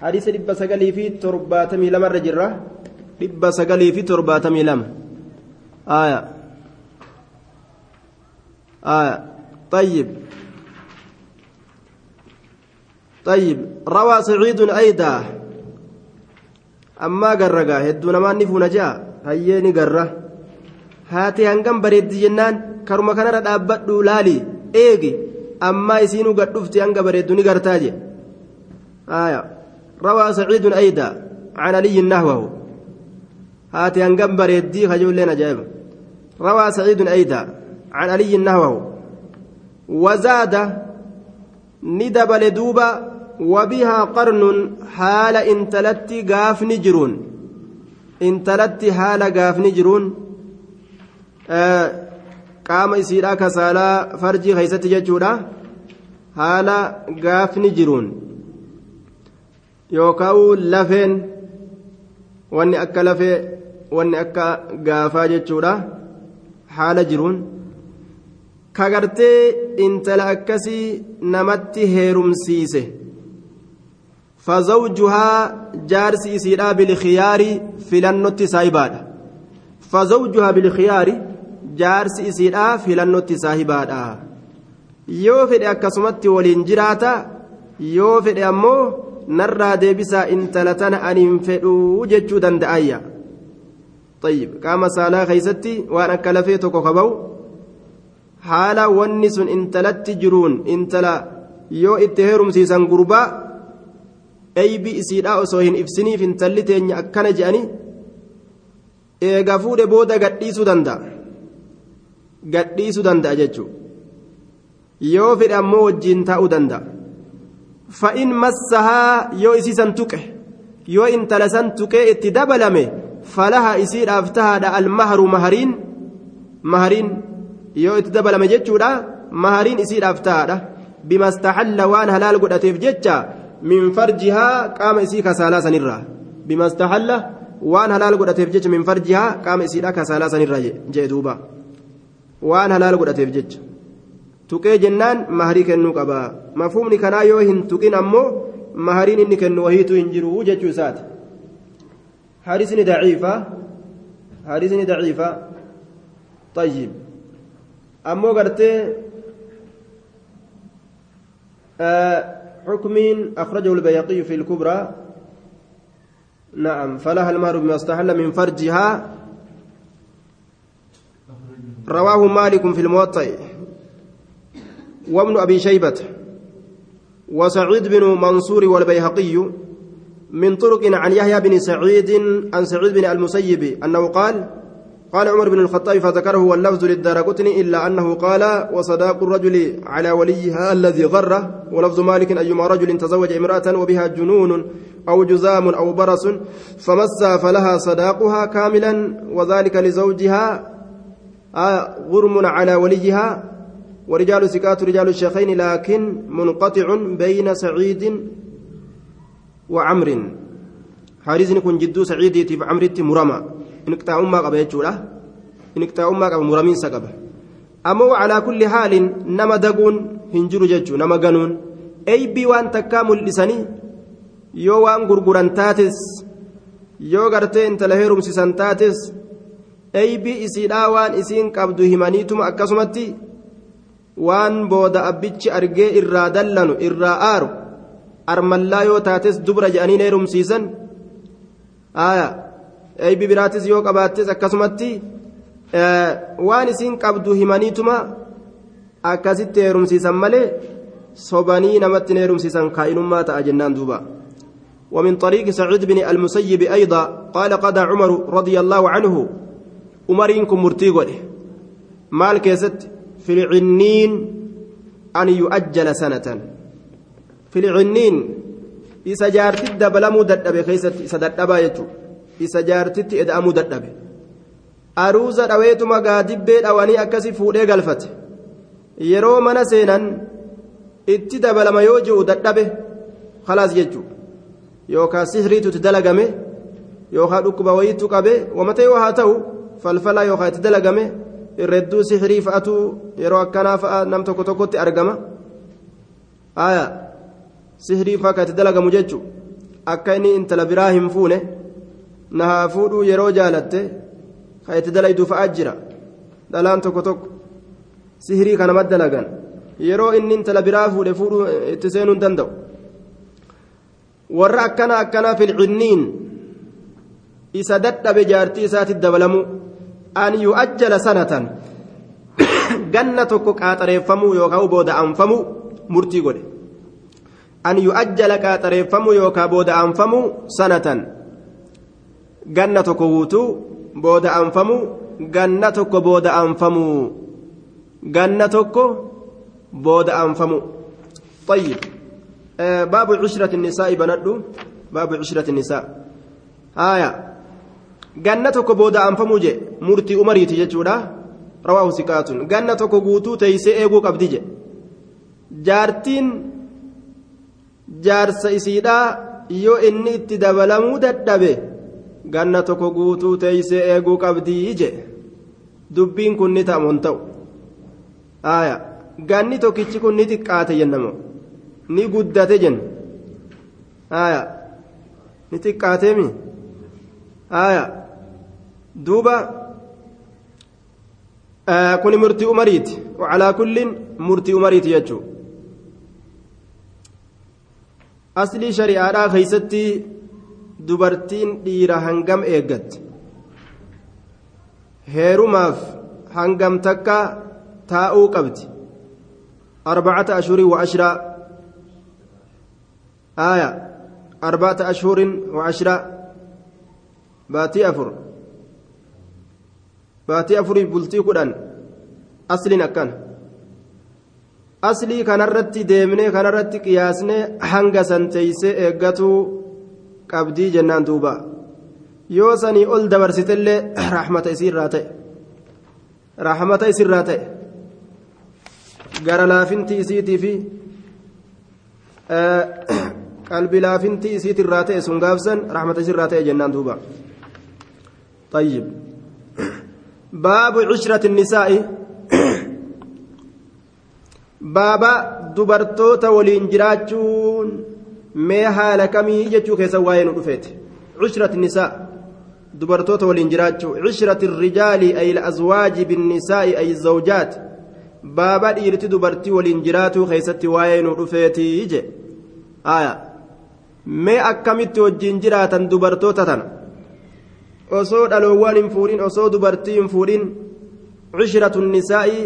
حديث لب سقلي في ترباتمي لما الرجرة لب سقلي في ترباتمي لما آية آية طيب طيب روى سعيد أيضا أما قرقا هدو نمان نفون جاء هيني قرة هاتي هنقم بريد جنان كرما كان ردابدو لالي إيجي أما يسينو قد دفتي هنقا بريد نقرتاجي آية روى سعيد أيضا عن علي نحوه هاتي هنقم بريد خجول لنا جايب. روى سعيد أيضا عن علي نحوه وزاد ندبل دوبا وبها قرن حال انتلت قاف نجرون. انتلت حال قاف نجرون. آه قام يسيرا كسالا فرجي خيست ججودا حال قاف نجرون. يوكاو لفين واني أكا لفي واني أكا قافا ججودا حال جرون kagartee intala akkasii namatti heerumsiise fazawjuhaa jaarsi isiidhaa bilkiyaari filannotti saahibaadha fazawjuhaa bilkiyaari jaarsi isiidhaa filannotti saahibaadha yoo fedhe akkasumatti waliin jiraata yoo fedhe ammoo narraa deebisaa intala tana aniin fedhuu jechuu danda'ayya طيب قام سالا خيستي وأنا كلفي توكو كبو haala wanni sun intalatti jiruun intala yoo itti heerumsiisan gurbaa eybi isiidhaa osoo hin ibsiniif intalli teenya akkana je'anii eega fuudhe booda gadhiisuu danda'a gadhiisuu danda'a jechuudha yoo fedhe ammoo wajjiin taa'uu danda'a fa'in massahaa yoo isiisan tuqe yoo intala san tuqee itti dabalame falaha isiidhaaf tahaadha almaharu mahariin mahariin yoo itti dabalame jechuudha mahariin isiidhaaf tahaadha bimastaxalla waan halaal godhateef jecha min farjihaa qaama isii kasaalaa sanirraa bimastaxalla waan halaal godhateef jecha min farjihaa qaama isiidha kasaalaa sanirraa jee duuba waan halaal godhateef jecha tuqee jennaan maharii kennuu qaba mafhumni kanaa yoo hin tuqin ammoo mahariin inni kennu wahiitu hin jiru jechuu isaati حارسني ضعيفة حارسني ضعيفة طيب أمو قرتي آه حكم أخرجه البيقي في الكبرى نعم فلها المهر بما استحل من فرجها رواه مالك في الموطأ وابن أبي شيبة وسعيد بن منصور والبيهقي من طرق عن يحيى بن سعيد عن سعيد بن المسيب أنه قال قال عمر بن الخطاب فذكره واللفظ للدارقطن إلا أنه قال وصداق الرجل على وليها الذي غره ولفظ مالك أيما رجل تزوج امرأة وبها جنون أو جزام أو برص فمس فلها صداقها كاملا وذلك لزوجها آه غرم على وليها ورجال سكات رجال الشيخين لكن منقطع بين سعيد وعمر. حارزني كن جدو سعيدي تيف عمرتي مرمى انقطاع ما قبل يجولا انقطاع ما قبل مرمين سقبه أمو على كل حال نما دقون هنجر ججو نما قانون أي بي وان تكامل لساني yoo waan gurguran taates yoo gartee intala heerumsisan taates eybii isiidhaa waan isiin qabdu himaniituma akkasumatti waan booda abbichi argee irraa dallanu irraa aaru armallaa yoo taates dubra jedhanii heerumsiisan aya eybii biraatis yoo qabaattes akkasumatti waan isiin qabdu himaniituma akkasitti heerumsiisan malee sobanii namatti heerumsiisan kaa'inummaa ta'a jennaan duuba ومن طريق سعيد بن المسيب أيضا قال قضى عمر رضي الله عنه أمرينكم مرتيغل مال كيست في العنين أن يؤجل سنة. في العنين إذا جارت الدبلم ددب كيست إذا ددب يجو. إذا جارت إدأم ددب أروز رويتما قادب أواني أكسي فودي قلفت. يرو من سينا اتدبلم يوجو ددب خلاص يجو. yookaan sihriitu itti dalagame yookaan dhukkuba wayiitu qabe wamata yoo haa ta'u falfala yookaan itti dalagame irreedduu sihrii fa'atu yeroo akkanaa fa'a nam tokko tokkotti argama aya sihrii fa'a kan itti dalagamu jechuun akka inni intala biraa hin fuune na haa fuudhuu yeroo jaalatte ka itti dalaydu fa'aa jira dhalaan tokko tokko sihirii kana maddalagan yeroo inni intala biraa fuudhe fuudhuu itti seenuu danda'u warra akkana akkanaa filcinniin isa dadhabe jaartii isaatti dabalamu an yu'ajjala sanatan ganna tokko qaaxareeffamuu yookaan booda'anfamuu murtii godhe an yu'ajjala qaaxareeffamuu yookaan booda'anfamuu sanatan ganna tokko guutuu booda'anfamuu ganna tokko booda'anfamuu ganna tokko booda'anfamuu طيب آه باب عشرة النساء بندو باب عشرة النساء آية ganna tokko booda anfamuu je murtii umariiti jechuudha rawaahu siqaatun ganna tokko guutuu teeysee eeguu qabdi je jaartiin jaarsa isiidhaa yoo inni itti dabalamuu dadhabe ganna tokko guutuu teeysee eeguu qabdii je dubbiin kun ni ta'amoon ta'u ganni tokkichi kun ni xiqqaate jennamo ni guddate jenna ni xiqqaateemi aya duuba kuni murtii umariiti wacalaa kullin murtii umariiti jechuu aslii shari'aadhaa keeysatti dubartiin dhiira hangam eeggatti heerumaaf hangam takka taa'uu qabdi arbacata ashhurin wa ashraa aya arbacata ashhurin wa ashraa baatii afur baatii afuriif bultii kudhan asliin akkana aslii kanarratti deemnee kanarratti qiyaasnee hanga san teeysee eeggatuu qabdii jennaan duuba yoo sanii ol dabarsitellee rahmata isiirraa ta'e rahmata isirraa ta'e gara laafintii isiitii fi qalbi laafintii isiitirraa ta'e sun gaafsan rahmata isirraa ta'e jennaan duuba طيب باب عشرة النساء بابا دبرتوتا ولين haala kamii jechuu keessa waa'ee nu dhufeeti cishrat nisaa dubartoota waliin jiraachuu cishrat rijaali ay azwaaji binnisaa'i ay zawjaat baaba dhiirti dubartii waliin jiraatuu keessatti waa'ee nu dhufeeti je aya mee akkamitti wajjiin jiraatan dubartoota tana osoo dhaloowwan hin fuudhin osoo dubartii hin fuudhin cishratu nisaa'i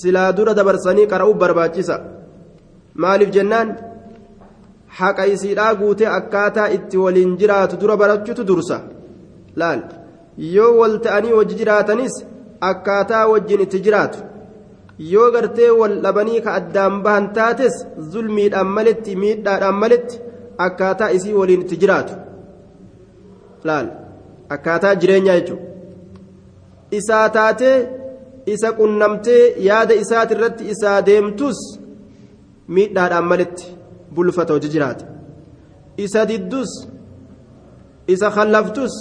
silaa dura dabarsanii qara'uu barbaachisa. Maaliif jennaan? Haqa isiidhaa guutee akkaataa itti waliin jiraatu dura barachuutu dursa. Laal? Yoo wal ta'anii wajji jiraatanis akkaataa wajjin itti jiraatu. Yoo gartee wal dhabanii ka addaan bahan taates zulmiidhaan maletti miidhaadhaan maletti akkaataa isii waliin itti jiraatu. Laal akkaataa jireenyaa jechuudha isaa taatee isa qunnamtee yaada isaati irratti isaa deemtus miidhaadhaan maletti. bulfata hojii jiraata isa diddus isa khallaftus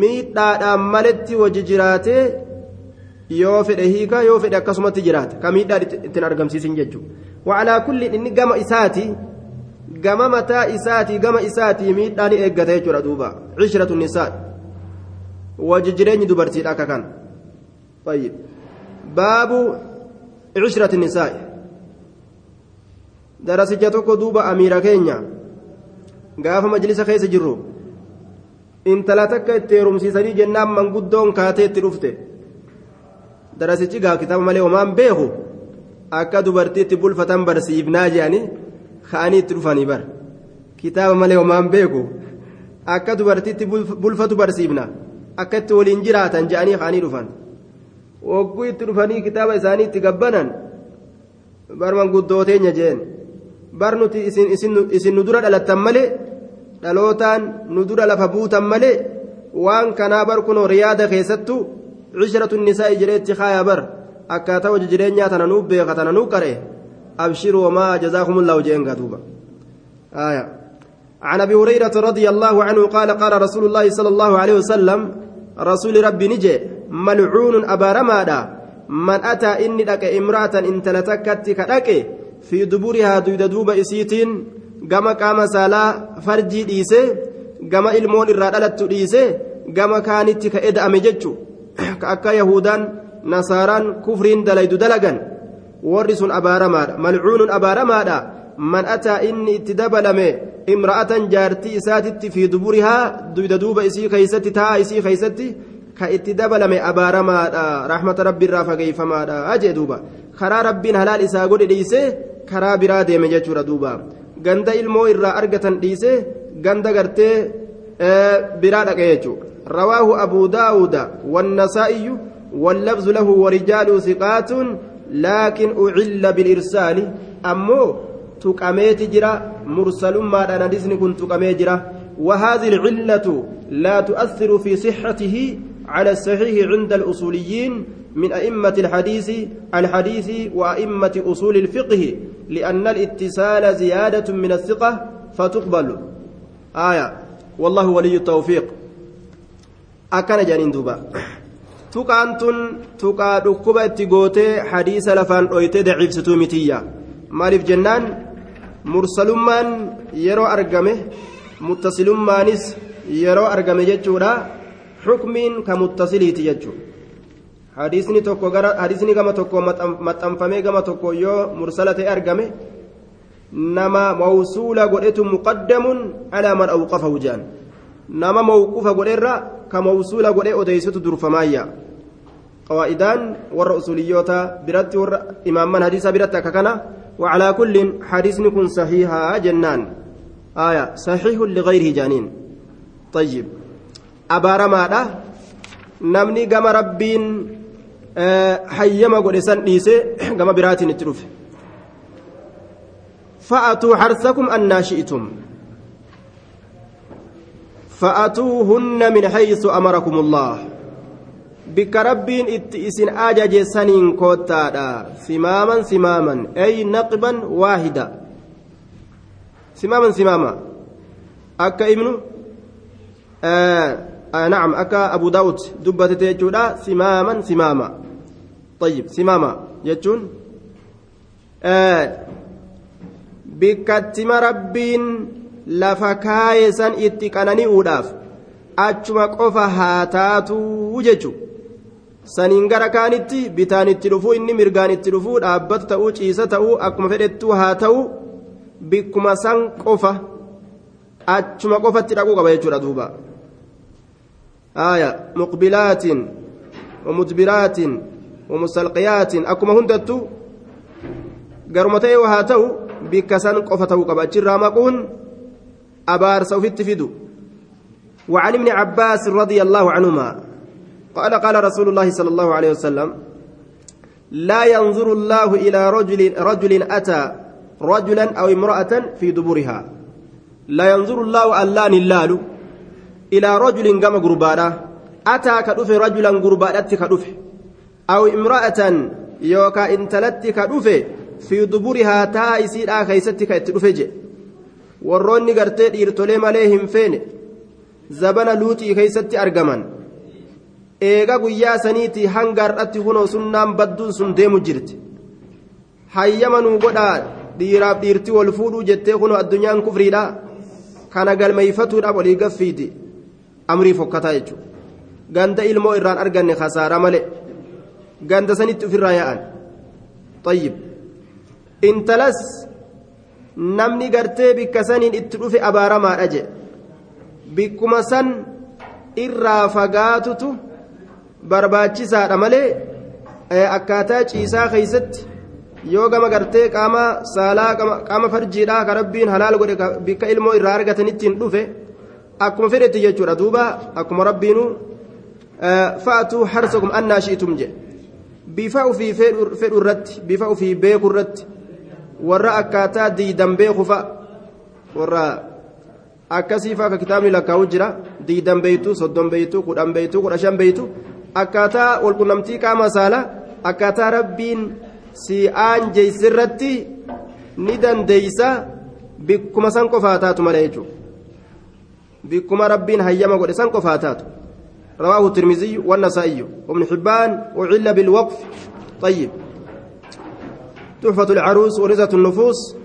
miidhaadhaan maletti hojii jiraatee yoo fedhe hiika yoo fedhe akkasumatti jiraata ka miidhaan ittiin argamsiisin jechuudha wacalaa kulli inni gama isaati gama mataa isaati gama isaati miidhaan eeggata jechuudha duuba. Cishiratu nisaa wajji jireenyi dubartiidha akka kan baabu cishirati nisaa'i darasicha tokko duuba amiira keenya gaafa majlisa keessa jirru intala takka itti heerumsiisanii jennaan manguddoon kaatee itti dhufte darasichi gaa kitaaba malee homaan beeku akka dubartiitti bulfatan barsiifnaa jedhanii ka'anii itti dhufanii bar kitaaba malee homaan beeku akka dubartiitti bulfatu barsiifna akka itti waliin jiraatan jedhanii ka'anii dhufan wagguu itti dhufanii kitaaba isaanii itti gabbanan bar manguddooteenya jeen bar nuti isin nu dura dhalattan malee dhalootaan nu dura lafa buutan malee waan kanaa bar kunoo riyaada keessattu cishiratu nisaa'i jedheetti kaayaa bar akkaataa hojii jireenyaa tana nuu beeka tana nuu qara'e abshiruu wamaa jazaakumullahu jeen آية عن ابي هريره رضي الله عنه قال قال رسول الله صلى الله عليه وسلم رسول ربي نجي ملعون ابا رمادا من اتى اني دك امراه ان تلتكت كدك في دويد دوب qaama saalaa farjii dhiisee gama ilmoon irraa dhalattu dhiisee gama kaanitti ka eda'ame jechuun ka akka yahudaan nasaaraan kufriin dalaydu dalagan warri sun abaaramaadha malcuunuun abaaramaadha man ataa inni itti dabalame imra'atan jaartii isaatitti fi duburihaa duyda duuba isii keeysatti taa'a isii keeysatti ka itti dabalame abaaramaadha rahmata rabbiirraa fageeyfamaadha ajee duuba karaa rabbiin halaal isaa godhe dhiisee karaa biraa deeme jechuudha duuba ganda ilmoo irraa argatan dhiisee ganda gartee biraa dhaqe jechuudha rawaahu abuu daawuda wannasaa'iyu واللفظ له ورجال ثقات لكن أعل بالإرسال أمو مرسل ما أنا ديسني كنت تقامي جرا وهذه العلة لا تؤثر في صحته على الصحيح عند الأصوليين من أئمة الحديث الحديث وأئمة أصول الفقه لأن الاتصال زيادة من الثقة فتقبل آية والله ولي التوفيق أكن جانين دوبا tuqaa dhukkuba itti gootee hadiisa lafaan dhoytee daciibsituu mitiyya. Maaliif jennaan? Mursalummaan yeroo argame muttasilummaanis yeroo argame jechuudha xukmiin ka muttasiliiti jechuudha hadiisni tokko gara hadiisni gama tokko maxxanfamee gama tokko yoo mursala ta'e argame nama mawsuula godhetu muqaddamun alaa man awqafahu nama mawqufa godherra ka mawsuula godhe odeysitu durfamaayya qawaa'idaan warra usuliyyoota biratti warra imaamman hadiisa biratti akka kana وعلى كل حديث نكون صحيحا جنان. آية صحيح لغيره جانين. طيب. أبارا ماذا؟ نمني قام ربين أه حيما قد إسان إيسي قام براتين التروف فأتوا حرثكم أن شئتم. فأتوهن من حيث أمركم الله. بك ربين إسن أجج سنين كوتادا سماما سماما أي نقبا واحدا سماما سماما أكا ابن آه آه نعم أكا أبو داود دبت تيجودا سماما سماما طيب سماما يجون آه بكتم san itti qanani'uudhaaf achuma qofa haa taatuu jechu saniin gara kaanitti bitaan itti dhufuu inni mirgaan itti dhufuu dhaabbatu ta'uu ciisa ta'uu akkuma fedhettuu haa ta'uu bikkuma san qofa achuma qofatti dhaquu qaba jechuudha duuba آية مقبلات ومدبرات ومستلقيات أكما هندتو قرمتي وهاتو بكسان قفتو قبأتش الرامقون أبارس وفت فدو وعن ابن عباس رضي الله عنهما قال قال رسول الله صلى الله عليه وسلم لا ينظر الله إلى رجل رجل أتى رجلا أو امرأة في دبرها. لا ينظر الله ألان اللال إلى رجل قام قربانا أتى كدف رجلا قربانات كدف أو امرأة يوكا انتلت كدف في دبرها تايسير آخيستك اتدفج warroonni gartee dhiirtolee malee hin feene zabana luuxii keeysatti eega guyyaa saniitii hanga har'atti kunoo sunnaan badduun sun deemu jirti. Hayyama nuu godhaa dhiiraaf dhiirtii wal fuudhuu jettee kunoo addunyaan kufriidha. Kana galmeeyfatuudhaaf olii gaffiiti. Amrii fokkataa jechuudha. Ganda ilmoo irraan arganne khasaaraa malee ganda sanitti ofirraa yaa'an. Xayyib intalas namni gartee bikka saniin itti dhufe abaaramaadha jedhe bikkuma san irraa fagaatutu barbaachisaadha malee akkaataa ciisaa keeysatti yoo gama gartee qaama saalaa qaama farjiidhaa ka rabbiin halaal godhe bikka ilmoo irraa argatanittiin dhufe akkuma fedhetti jechuudha duuba akkuma rabbiinu fa'atuu harsakum annaa shi'itum jedhe bifa ufii fedhu irratti bifa ufii beeku irratti warra akkaataa diidan beeku warra akkasii fa'a kitaabni lakkaa'u jira diidan beeytu soddon beeytu kudhan beeytu kudha shan beeytu akkaataa walqunnamtii qaama saalaa akkaataa rabbiin si aanjeysirratti ni dandeeysa bikkuma san qofaa taatu malee jechuudha bikkuma rabbiin hayyama godhe san qofaa taatu رواه الترمذي والنسائي وابن حبان وعل بالوقف طيب تحفة العروس ورزة النفوس